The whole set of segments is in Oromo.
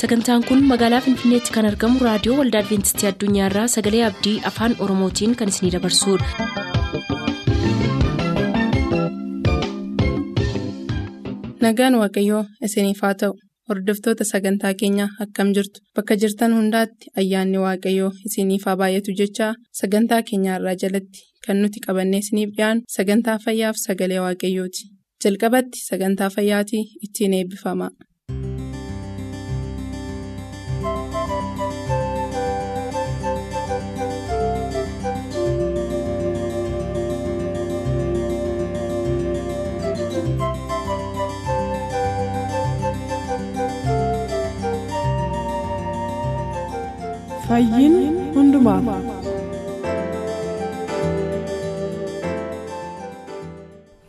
sagantaan kun magaalaa finfinneetti kan argamu raadiyoo waldaa adventistii addunyaarraa sagalee abdii afaan oromootiin kan isinidabarsudha. nagaan waaqayyoo isiniif haa ta'u hordoftoota sagantaa keenyaa akkam jirtu bakka jirtan hundaatti ayyaanni waaqayyoo isiniif haa baay'atu jechaa sagantaa keenyaarraa jalatti kan nuti qabannee isiniif dhiyaanu sagantaa fayyaaf sagalee waaqayyooti jalqabatti sagantaa fayyaatii ittiin eebbifama. Fayyiin hundumaaf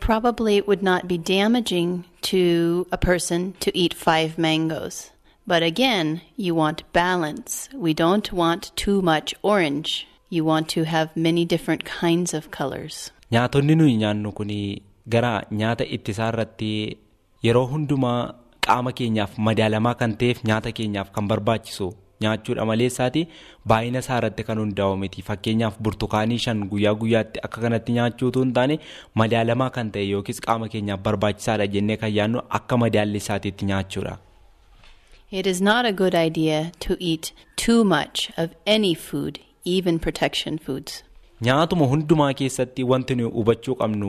Probably it would not be damaging to a person to eat five mangoes. But again, you want balance. We don't want too much orange. You want to have many different kinds of colors. Nyaatonni nuyi nyaannu kun gara nyaata ittisaa irratti yeroo hundumaa qaama keenyaaf madaalamaa kan ta'eef nyaata keenyaaf kan barbaachisu nyaachuudha maleessaati baay'ina isaa irratti kan hundaa'u miti fakkeenyaaf burtukaanii shan guyyaa guyyaatti akka kanatti nyaachuutu hin taane madaalamaa kan ta'e yookiis qaama keenyaaf barbaachisaadha jennee kan yaadnu akka madaalli isaatiitti nyaachuudha. It is not a good idea to eat too much of any food, even protection foods. Nyaatuma hundumaa keessatti wanti nuyi hubachuu qabnu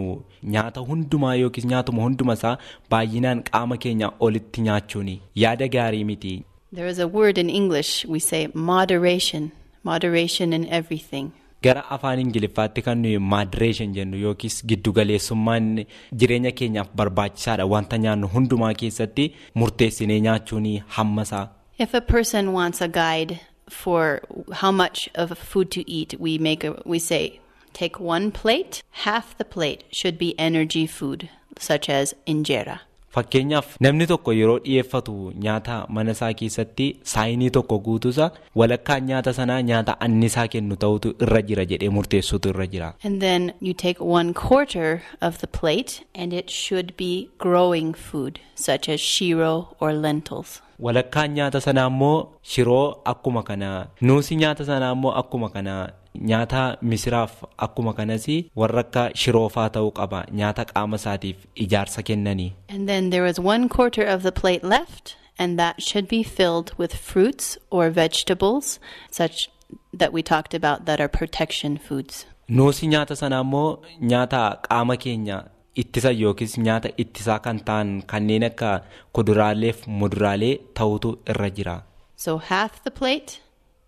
nyaata hundumaa yookiis nyaatuma hunduma isaa baay'inaan qaama keenya olitti nyaachuuni yaada gaarii miti. There is a word in English we say moderation, moderation in everything. Gara afaan Ingiliffaatti kan nuyi moderation jennu yookiis giddugaleessummaan jireenya keenyaaf barbaachisaadha wanta nyaannu hundumaa keessatti murteessinee nyaachuun hammasaa. If a person wants a guide for how much of food to eat, we make a, we say take one plate, half the plate should be energy food such as injera. Fakkeenyaaf namni tokko yeroo dhiyeeffatu nyaata mana isaa keessatti saayinii tokko guutuusa walakkaan nyaata sanaa nyaata annisaa kennu ta'utu irra jira jedhee murteessutu irra jira. And then you take one quarter of the plate and it should be growing food such as shiro or lentils. Walakkaan nyaata sanaa immoo shiroo akkuma kana nuusi nyaata sanaa immoo akkuma kana nyaata misiraaf akkuma kanas warra akka shiroofaa ta'uu qaba nyaata qaama isaatiif ijaarsa kennanii. And then there is one quarter of the plate left, and that should be filled with fruits or vegetables, such that we talked about that are protection foods. Nuusi nyaata sanaa immoo nyaata qaama keenya ittisa yookiis nyaata ittisaa kan ta'an kanneen akka kuduraalee fi muduraalee ta'utu irra jira. So half the plate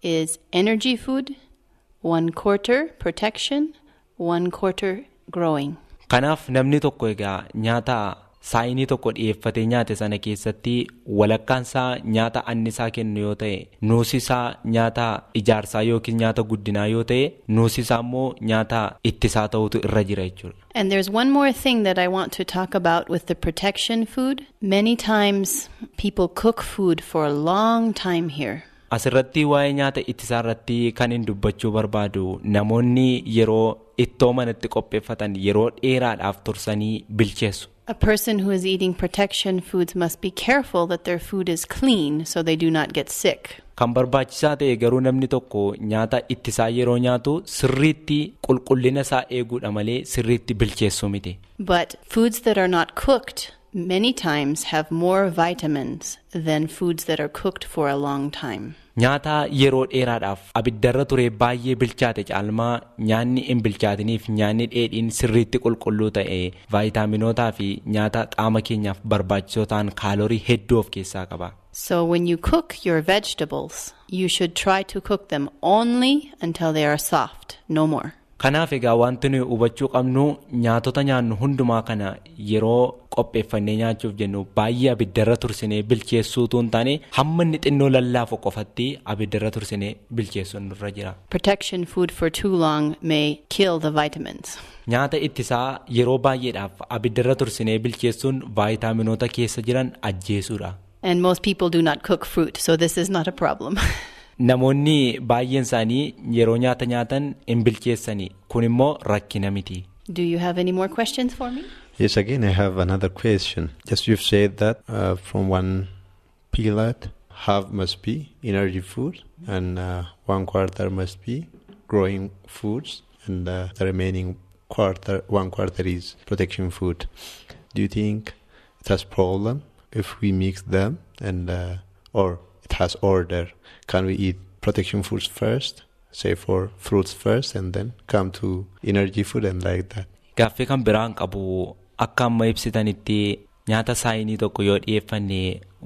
is energy food, one quarter protection, one quarter growing. Kanaaf namni tokko egaa nyaata saayinii tokko dhiyeeffatee nyaate sana keessatti walakkaan isaa nyaata annisaa kennu yoo ta'e nuusi isaa nyaata ijaarsaa yookiin nyaata guddinaa yoo ta'e nuusi isaa immoo nyaata ittisaa ta'utu irra jira jechuudha. And there's one more thing that I want to talk about with the protection food. Many times people cook food for a long time here. Asirratti waa'ee nyaata ittisaa irratti kan hin dubbachuu barbaadu namoonni yeroo ittoo manatti qopheeffatan yeroo dheeraadhaaf tursanii bilcheessu. A person who is eating protection foods must be careful that their food is clean so they do not get sick. Kan barbaachisaa ta'e garuu namni tokko nyaata ittisaa yeroo nyaatu sirriitti qulqullina isaa eeguudha malee sirriitti bilcheessu miti. But foods that are not cooked many times have more vitamins than foods that are cooked for a long time. Nyaata yeroo dheeraadhaaf abiddarra ture baay'ee bilchaate caalmaa nyaanni hin bilchaatiniif nyaanni dheedhiin sirriitti qulqulluu ta'e vaayitaaminootaa fi nyaata qaama keenyaaf barbaachisoo ta'an kaalorii hedduu of keessaa qaba. So when you cook your vegetables, you should try to cook them only until they are soft, no more. Kanaaf egaa wanti nuyi hubachuu qabnu nyaatota nyaannu hundumaa kana yeroo qopheeffannee nyaachuuf jennu baay'ee abiddarra tursinee bilcheessuutu hin taane hamma inni xinnoo lallaafu qofatti abiddarra tursinee bilcheessuun nurra jira. Protection food for too long may kill the vitamins. Nyaata ittisaa yeroo baay'eedhaaf abiddarra tursinee bilcheessuun vaayitaaminoota keessa jiran ajjeesuudha. And most people do not cook fruit, so this is not a problem. Namoonni baay'een isaanii yeroo nyaata nyaatan hin bilcheessani kun immoo rakkina miti. Do you have any more questions for me? Yes, again, I have another question. Just you've said that uh, from one peanut half must be energy food and uh, one quarter must be growing foods and uh, the remaining quarter one quarter is protection food do you think it has problem if we mix them and uh, or it has order. Can we eat protection foods first? Say for fruits first and then come to energy food and like that. Gaaffii kan biraan qabu akka amma ibsitanitti nyaata saayinii tokko yoo dhiyeeffanne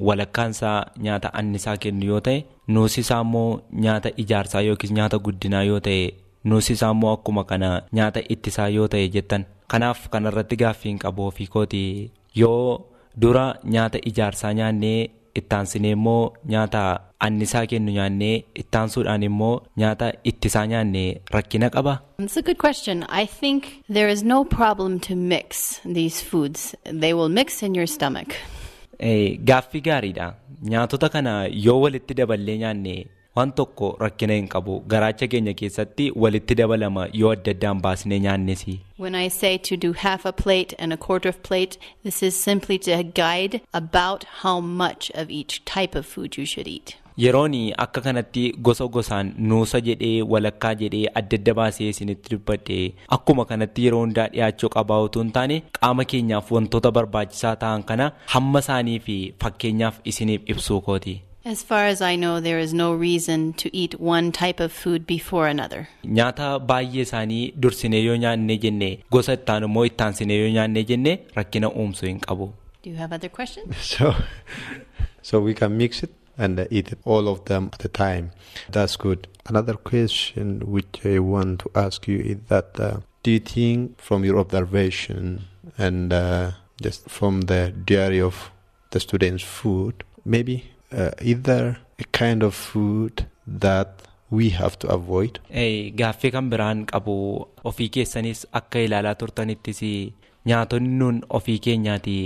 walakkaansaa nyaata annisaa kennu yoo ta'e nuusisaa immoo nyaata ijaarsaa yookiis nyaata guddinaa yoo ta'e nuusisaa immoo akkuma kana nyaata ittisaa yoo ta'e jettan. Kanaaf kanarratti gaaffiin qabu ofii kooti yoo dura nyaata ijaarsaa nyaannee ittaansinee immoo nyaata annisaa kennu nyaannee ittaansuudhaan immoo nyaata ittisaa nyaannee rakkina qaba. It's a good question. I think there is no problem to mix these foods. They will mix in your stomach. Gaaffii gaariidha. Nyaatota kana yoo walitti daballee nyaanne waan tokko rakkina hin qabu. Garaacha keenya keessatti walitti dabalama yoo adda addaan baasnee nyaannesi. When I say to do half a plate and a quarter of plate, this is simply to guide about how much of each type of food you should eat. Yeroon akka kanatti gosa gosaan nuusa jedhee walakkaa jedhee adda adda baasee isinitti dubbadhe akkuma kanatti yeroo hundaa dhiyaachuu qabaa utuu hin taane qaama keenyaaf wantoota barbaachisaa ta'an kana hamma isaanii fi fakkeenyaaf isiniif ibsuu kooti. As far as I know, there is no reason to eat one type of food before another. Nyaata baay'ee isaanii dursinee yoo nyaanne jenne gosa ittaan immoo ittaansinee yoo nyaanne jenne rakkina uumsuu hin qabu. Do you have other questions? so so we can mix it and uh, eat it, all of them at a time that's good another question which i want to ask you is that uh, do you think from your observation and uh, just from the diary of the students food maybe uh, is there a kind of food that we have to avoid Gaaffii kan biraan qabu ofii keessanis akka ilaalaa turtanittis nyaatonni nun ofii keenyaati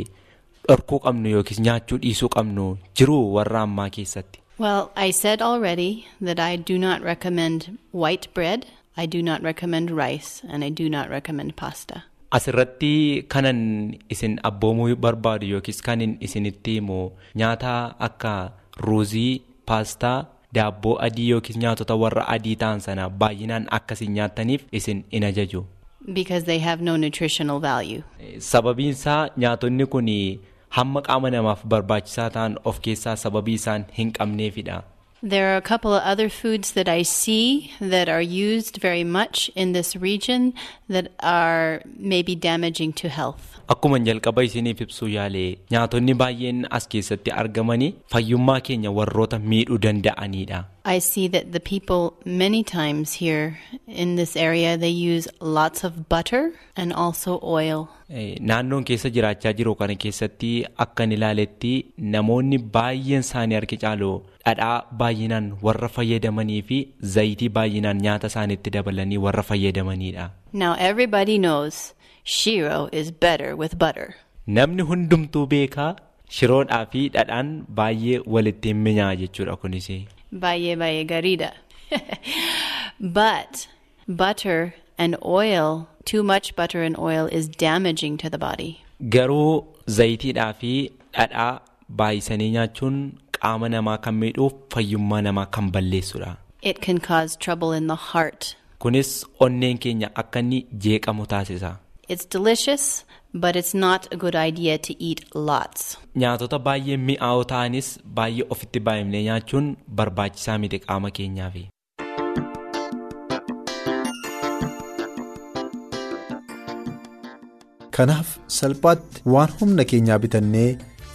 dhorkuu qabnu yookiis nyaachuu dhiisuu qabnu jiru warra ammaa keessatti. Well, I said already that I do not recommend white bread, I do not recommend rice, and I do not recommend pasta. Asirratti kanan isin abboomuu barbaadu yookiis kanin isinitti himu nyaata akka ruuzii, paastaa, daabboo adii yookiis nyaatota warra adii ta'an sana baay'inaan akkasiin nyaattaniif isin in ajaju. Because they have no nutritional value. Sababiin isaa nyaatonni kun hamma qaama namaaf barbaachisaa ta'an of keessaa sababii isaan hin qabneefidha. There are a couple of other foods that I see that are used very much in this region that are maybe damaging to health. Akkuma jalqaba isiniif ibsuu yaale nyaatonni baay'een as keessatti argamanii fayyummaa keenya warroota miidhuu danda'anidha. I see that the people many times here in this area they use lots of butter and also oil. Eh, Naannoon keessa jiraachaa jiru kana keessatti akkan ilaaletti namoonni baay'een isaanii harki caalu dhadhaa baay'inaan warra fayyadamanii fi zayitii baay'inaan nyaata isaaniitti dabalanii warra fayyadamanidha. Now everybody knows shiro is better with butter. Namni hundumtuu beekaa shiroodhaa fi dhadhaan baay'ee walitti hin minyaa jechuudha kunis. Baye baye garida. but butter and oil, too much butter and oil is damaging to the body. Garuu zayitiidhaa fi dhadhaa baay'isanii nyaachuun qaama namaa kan miidhuuf fayyummaa namaa kan balleessudha. It can cause trouble in the heart. Kunis onneen keenya akka inni jeeqamu taasisa. It's delicious, but it's not a good idea to eat lots. Nyaatota baay'ee mi'aawoo ta'anis baay'ee ofitti baay'ifnee nyaachuun barbaachisaa miti qaama keenyaafi. Kanaaf salphaatti waan humna keenyaa bitannee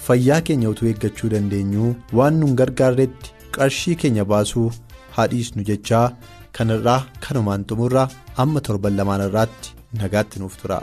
fayyaa keenya utuu eeggachuu dandeenyu waan nun gargaarretti qarshii keenya baasuu haadhiisnu jechaa kanarraa kanumaan xumurraa amma torban lamaan irraatti nagaatti nuuf tura.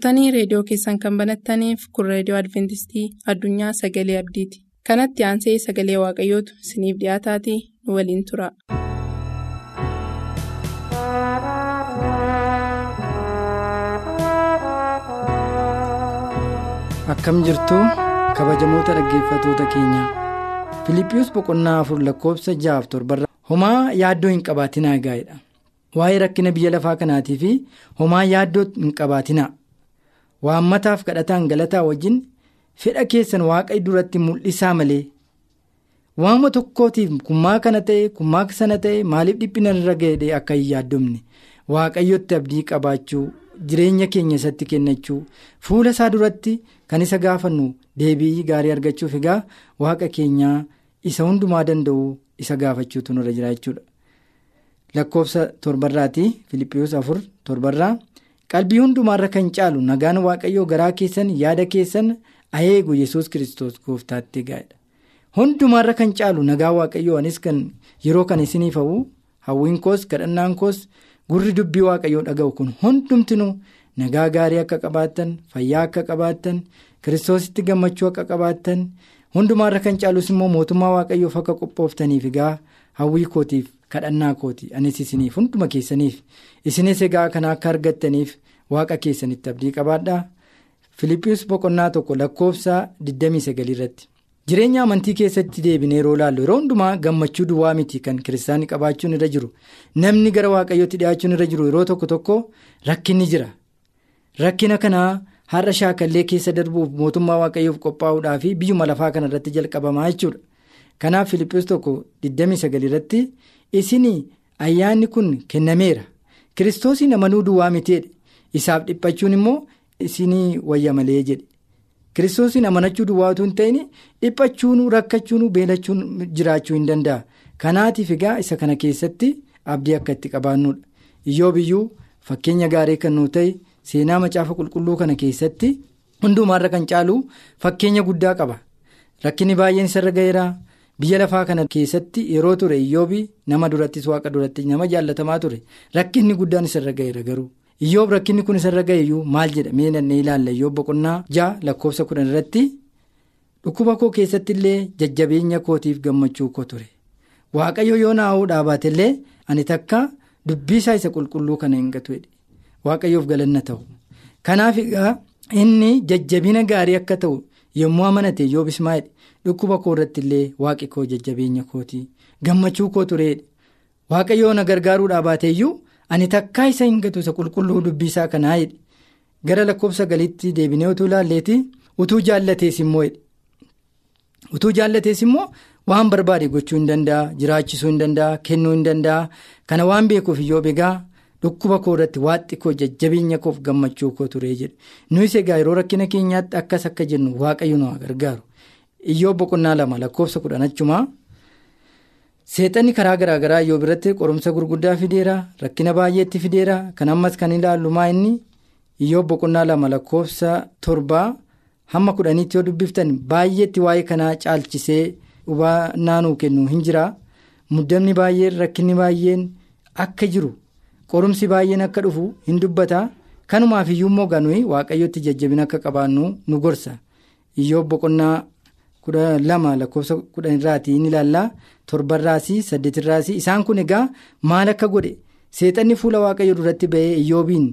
Turtanii reediyoo keessan kan banattaniif kun reediyoo adventistii addunyaa sagalee abdiiti. Kanatti aansee sagalee waaqayyootu isiniif dhiyaataatii nu waliin tura. akkam jirtu kabajamoota dhaggeeffatoota keenya. Filiphiyus boqonnaa afur lakkoofsa ja'aaf torbarra homaa yaaddoo hin qabaatinaa gaa'edha waa'ee rakkina biyya lafaa kanaatii fi homaa yaaddoo hin qabaatinaa waammataaf kadhataan galataa wajjin fedha keessan waaqa duratti mul'isaa malee waama tokkootiif kummaa kana ta'e kummaa sana ta'e maaliif dhiphina irra ga'e akka hin yaaddomne waaqayyotti abdii qabaachuu jireenya keenya isatti kennachuu fuula isaa duratti kan isa gaafannu deebii gaarii argachuuf egaa waaqa keenyaa isa hundumaa danda'u isa gaafachuutu nurra jira jechuudha. lakkoofsa torbarraati filiphiyus afur torbarraa qalbii hundumaarra kan caalu nagaan waaqayyoo garaa keessan yaada keessan ayeegu yesus kiristoos gooftaatti gaa'edha hundumaarra kan caalu nagaa waaqayyoo anis kan yeroo kan isiniif hawwu hawwiin koos kadhannaan koos gurri dubbii waaqayyoo dhaga'u kun hundumtinuu nagaa gaarii akka qabaattan fayyaa akka qabaattan kiristoositti gammachuu akka qabaattan hundumaarra kan caalus immoo mootummaa waaqayyoof akka qophooftaniif egaa hawwii kootiif. Kadhannaa kooti. Anis isiniif hunduma keessaniif. Isinis egaa kana akka argattaniif waaqa keessanitti abdii qabaadhaa filiphiyus boqonnaa tokko lakkoofsa 29 irratti. Jireenya amantii keessatti deebinee yeroo laallu yeroo hundumaa gammachuu duwwaa miti kan kiristaanii qabaachuun irra jiru. Namni gara waaqayyootti dhiyaachuun irra jiru yeroo tokko tokko rakkinni jira. Rakkina kanaa har'a shaakallee keessa darbuuf mootummaa waaqayyoof qophaa'uudhaa fi biyyuma lafaa kana irratti jalqabamaa jechuudha. Kanaaf filiphiyus tokko 29 irratti. Isinii ayyaanni kun kennameera. Kiristoosiin amanuu duwwaa miteedha isaaf dhiphachuun immoo isinii wayya malee jedhe. Kiristoosiin amanachuu duwwaa utuu hin ta'in dhiphachuun rakkachuun beelachuun jiraachuu hin danda'a. Kanaatiif egaa isa kana keessatti abdii akka itti qabaannudha iyyoo biyyuu fakkeenya gaarii kan nu ta'e seenaa macaafa qulqulluu kana keessatti hundumaarra kan caalu fakkeenya guddaa qaba. Rakkinni baay'een isarra ga'eera. Biyya lafaa kana keessatti yeroo ture iyyoobi nama durattis waaqa duratti nama jaallatamaa ture. Rakkinni guddaan isarra ga'eera garuu. Iyyoob rakkinni kun isarra ga'eeyyuu maal jedha? Mee nannee ilaalla iyyoob boqonnaa ja'a lakkoofsa kudhan irratti dhukkuba koo keessatti illee jajjabeenya kootiif gammachuu koo ture. Waaqayyo yoo naa'uu dhaabaate illee ani takka dubbiisaa isa qulqulluu kana hin gatu waaqayyoof galanna ta'u. Kanaaf inni jajjabina gaarii akka ta'u yommuu amanate iyyoob ismaa'eel. Dhukkuba koo irratti illee waaqi koo jajjabeenya kooti. Gammachuu koo tureedha. Waaqayyoo na gargaaruudhaa baateeyyuu ani takkaa isa hin gatu isa qulqulluu dubbisaa kanaa jedhe gara lakkoofsa galiitti deebinee utuu ilaalleeti utuu jaallatees immoo utuu jaallatees immoo waan barbaade gochuu hin danda'a jiraachisuu hin danda'a kennuu hin danda'a. Kana waan beekuuf iyyoo beegaa dhukkuba koo irratti waaxi koo jajjabeenya koof gammachuu koo turee jedhe nuyis egaa yeroo rakkina keenyaatti akkas akka jennu waaqayyo nu gargaaru. Iyyoo boqonnaa lama lakkoofsa kudhan achumaa seexanni karaa garaagaraa iyyoo biratti qorumsa gurguddaa fideera rakkina baay'eetti fideera kan ammas kan ilaallu maa inni iyyoo boqonnaa lama lakkoofsa torbaa hamma kudhaniitti yoo dubbiftan baay'eetti waa'ee kanaa caalchisee hubannaa nuu kennu hin jira. Muddamni baay'een rakkinni baay'een akka jiru qorumsi baay'een akka dhufu hin dubbata. Kanumaaf iyyuu immoo ganuyi waaqayyotti jajjabina akka qabaannu nu gorsa. Iyyoo boqonnaa. Kudha lama lakkoofsa kudhan irraatii ni ilaallaa torbarraasii saddeetirraasii. Isaan kun egaa maal akka godhe? Seexanni fuula waaqayyo duratti ba'ee iyyoobiin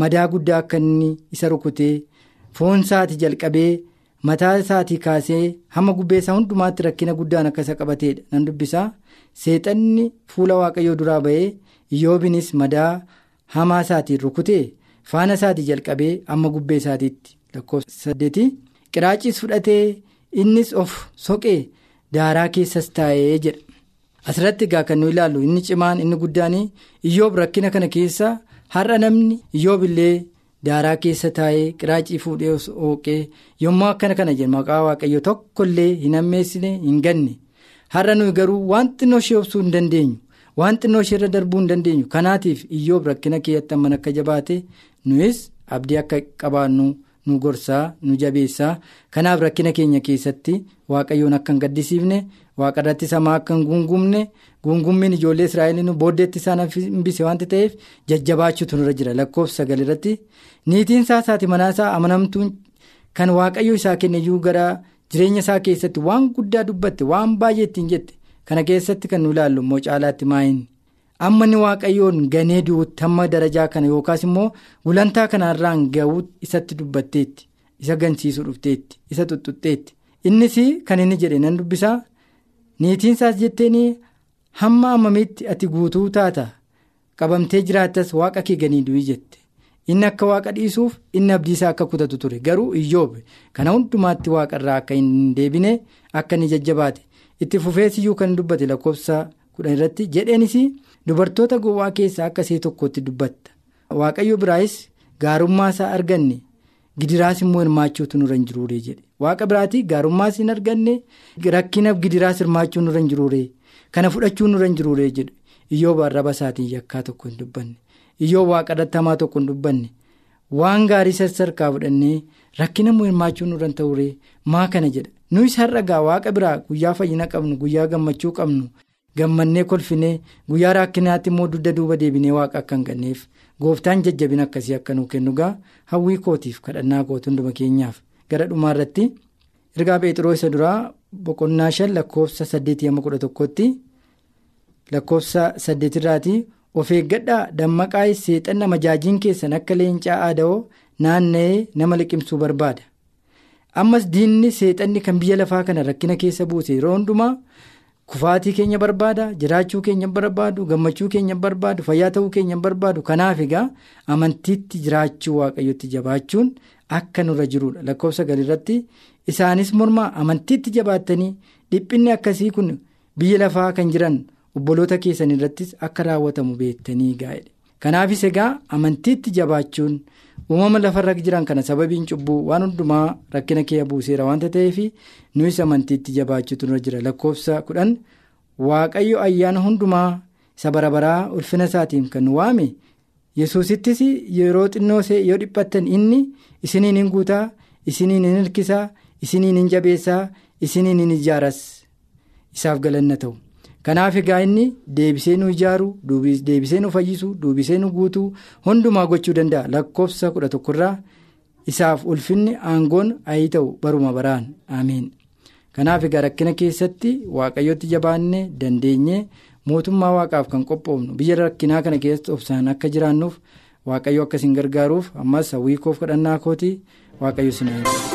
madaa guddaa akka inni isa rukutee foon isaatii jalqabee mataa isaatii kaasee hamma gubbeessaa hundumaatti rakkina guddaan akka isa qabateedha nan dubbisaa. Seexanni fuula waaqayyoo duraa ba'ee iyyoobiinis madaa hamaa isaatiin rukutee faana isaatii jalqabee hamma gubbee isaatiitti lakkoofsa saddeetii qiraaciis fudhatee. Innis of soqee daaraa keessas taa'ee jedha asirratti egaa kan nu ilaallu inni cimaan inni guddaan iyyoob rakkina kana keessa har'a namni iyyoob illee daaraa keessa taa'ee qiraacii fuudhee hooqee yommuu akkana kana jedhu maqaa waaqayyo tokko illee hin ammeessine hin ganne har'a nuyi garuu waan xinnoo ishee obsuu hin dandeenyu waan xinnoo ishee irra darbuu hin dandeenyu kanaatiif iyyoob rakkina keessatti amman akka jabaate nuyis abdii akka qabaannu. Nu gorsaa nu jabeessaa kanaaf rakkina keenya keessatti waaqayyoon akka hin gaddisiifne waaqarratti samaa akka hin guungumne guungummiin ijoollee israa'eliin booddeetti isaan hambise waanta ta'eef jajjabaachuutu nurra jira lakkoofsa sagal irratti niitiin isaa isaati manaasaa amanamtuun kan waaqayyo isaa kenneyyuu gara jireenya isaa keessatti waan guddaa dubbatte waan baay'ee ittiin jette kana keessatti kan nu ilaallu immoo caalaatti maayini. Amma inni waaqayyoon ganee du'uutti hamma darajaa kana yookaas immoo gulantaa kanarraan ga'uu isatti dubbatteetti isa gansiisuu dhufteetti isa xuxxuxxeetti. Innis kan inni jedhe nan dubbisaa niitiin isaas jetteen hamma ammamitti ati guutuu taata? Qabamtee jiraattas waaqa kee ganii du'ii jette. Inni akka waaqa dhiisuuf inni abdiisaa akka kutatu ture. Garuu iyyoobe kana hundumaatti waaqarraa akka hin deebine akka inni jajjabaate. Itti fufeesiyyuu kan dubbate lakkoofsa kudhan irratti jedheenis. Dubartoota gowwaa keessaa akka ishee tokkotti dubbatta. Waaqayyo biraayis gaarummaa isaa arganne gidiraas immoo hirmaachuutu nurra hin jiruuree jedhe. Waaqa biraatii gaarummaas hin arganne rakkina gidiraas hirmaachuu nurra hin jiruuree kana fudhachuu nurra hin jiruuree jedhe. Iyyoo arraba isaatiin yakkaa tokko hin dubbanne. Iyyoo waaqa hamaa tokko hin dubbanne. Waan gaarii sassarkaa fudhannee rakkina immoo hirmaachuu nurra hin ta'uuree maa kana jedha nuyis har'a waaqa biraa guyyaa fayyina qabnu guyyaa gammachuu qabnu. Gammannee kolfinee guyyaa rakkinaatti immoo dugda duuba deebinee waaqa akka hin ganneef. Gooftaan jajjabina akkasii akka nu kennu gaa hawwii kootiif kadhannaa kootu hunduma keenyaaf. Gara dhumaa irratti ergaa phexroo isa duraa boqonnaa shan lakkoofsa saddeetii amma kudha tokkotti lakkoofsa saddeetirraatii of eeggadhaa dammaqaa seexanna majaajiin keessan akka leencaa aada'oo naanna'ee nama liqimsuu barbaada. Ammas diinni seexanni kan biyya lafaa kana rakkina keessa buuse yeroo hundumaa. Kufaatii keenya barbaada jiraachuu keenya barbaadu gammachuu keenya barbaadu fayyaa ta'uu keenya barbaadu kanaaf egaa amantiitti jiraachuu waaqayyotti jabaachuun akka nurra jirudha lakkoofsa galirratti isaanis mormaa amantiitti jabaattanii dhiphinni akkasii kun biyya lafaa kan jiran obboloota keessan irrattis akka raawwatamu beektanii gaa'edha kanaafis egaa amantiitti jabaachuun uumama lafarra jiran kana sababiin cubbuu waan hundumaa rakkina kee buuseera waanta ta'eef nuyis amantiitti jabaachuutu nurra jira lakkoofsa kudhan waaqayyo ayyaana hundumaa isa barabaraa ulfina isaatiin kan waame yesuusittis yeroo xinnoo yoo dhiphattan inni isiniin hin guutaa isiniin hin hirkisaa isiniin hin jabeessaa isiniin hin ijaaras isaaf galanna ta'u. Kanaaf egaa inni deebisee nu ijaaru deebisee nu fayyisu deebisee nu guutuu hundumaa gochuu danda'a. Lakkoofsa kudha tokkorraa isaaf ulfinni aangoon ayii ta'u baruma baraan. Ameen kanaaf egaa rakkina keessatti waaqayyotti jabaannee dandeenyee mootummaa waaqaaf kan qophoofnu biyya rakkinaa kana keessatti obsaan akka jiraannuuf waaqayyo akkasiin gargaaruuf ammas hawwii koof kadhannaa kooti waaqayyo sinaan.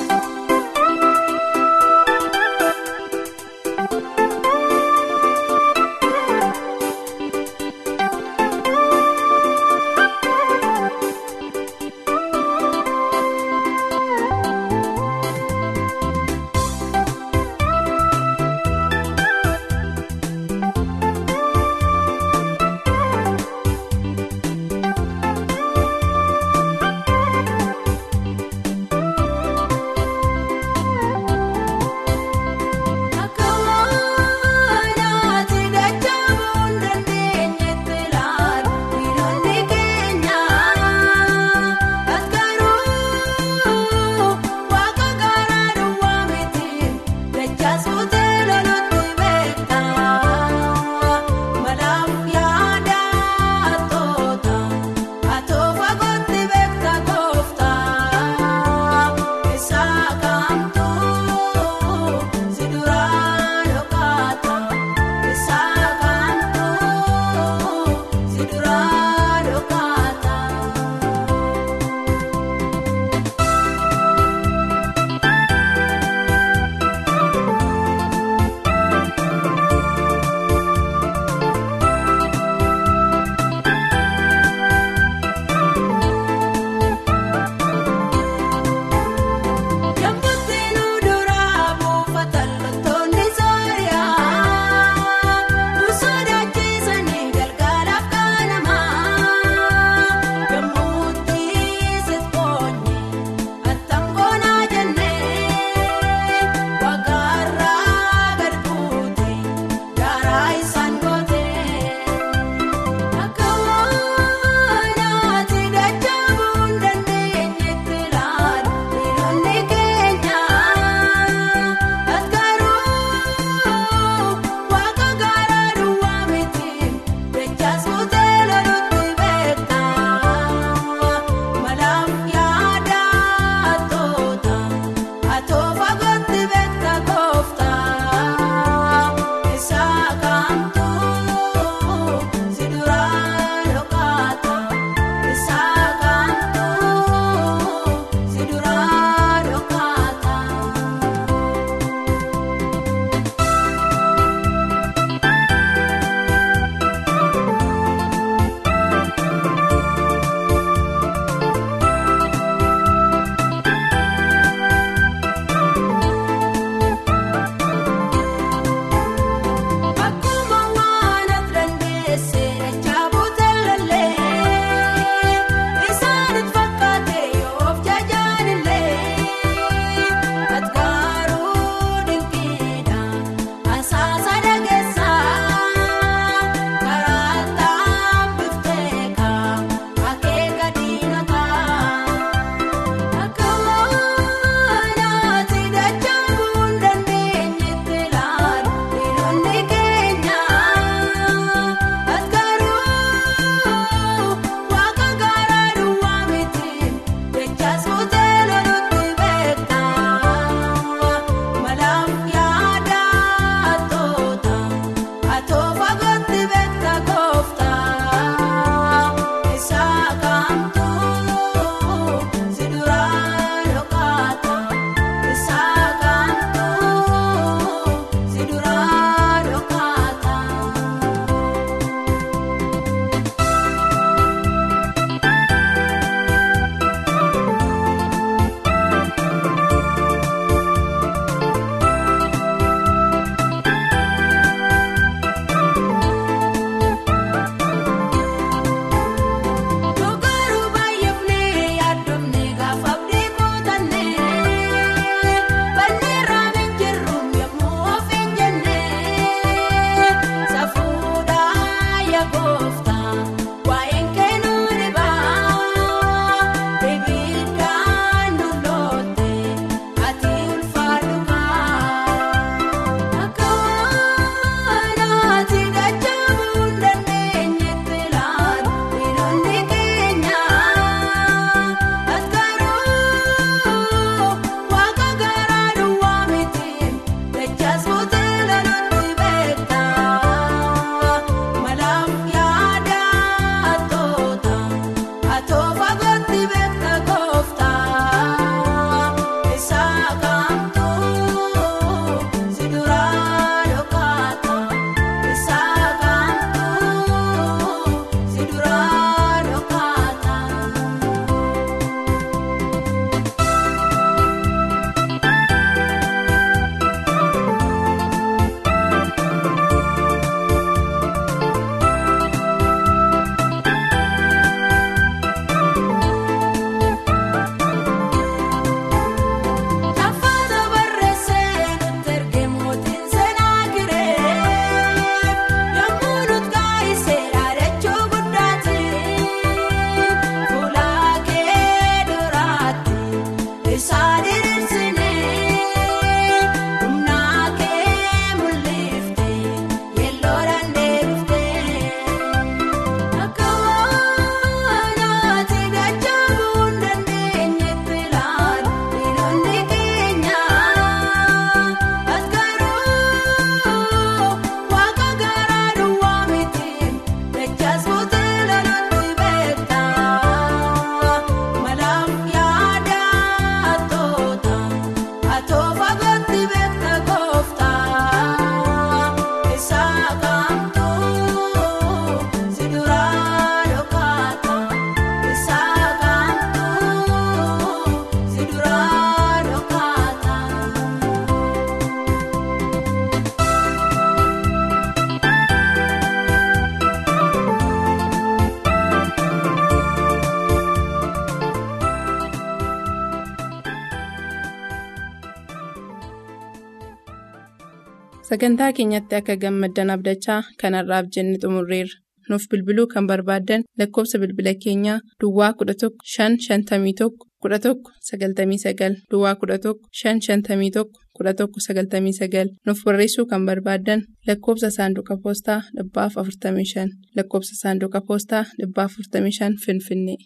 Sagantaa keenyatti akka gammaddan abdachaa kanarraaf jenne xumurreerra nuuf bilbiluu kan barbaaddan lakkoofsa bilbila keenyaa duwwaa 11 551 11 99 duwwaa 11 551 11 99 nuuf barreessuu kan barbaaddan lakkoofsa saanduqa poostaa 45 lakkoofsa saanduqa poostaa 45 finfinnee.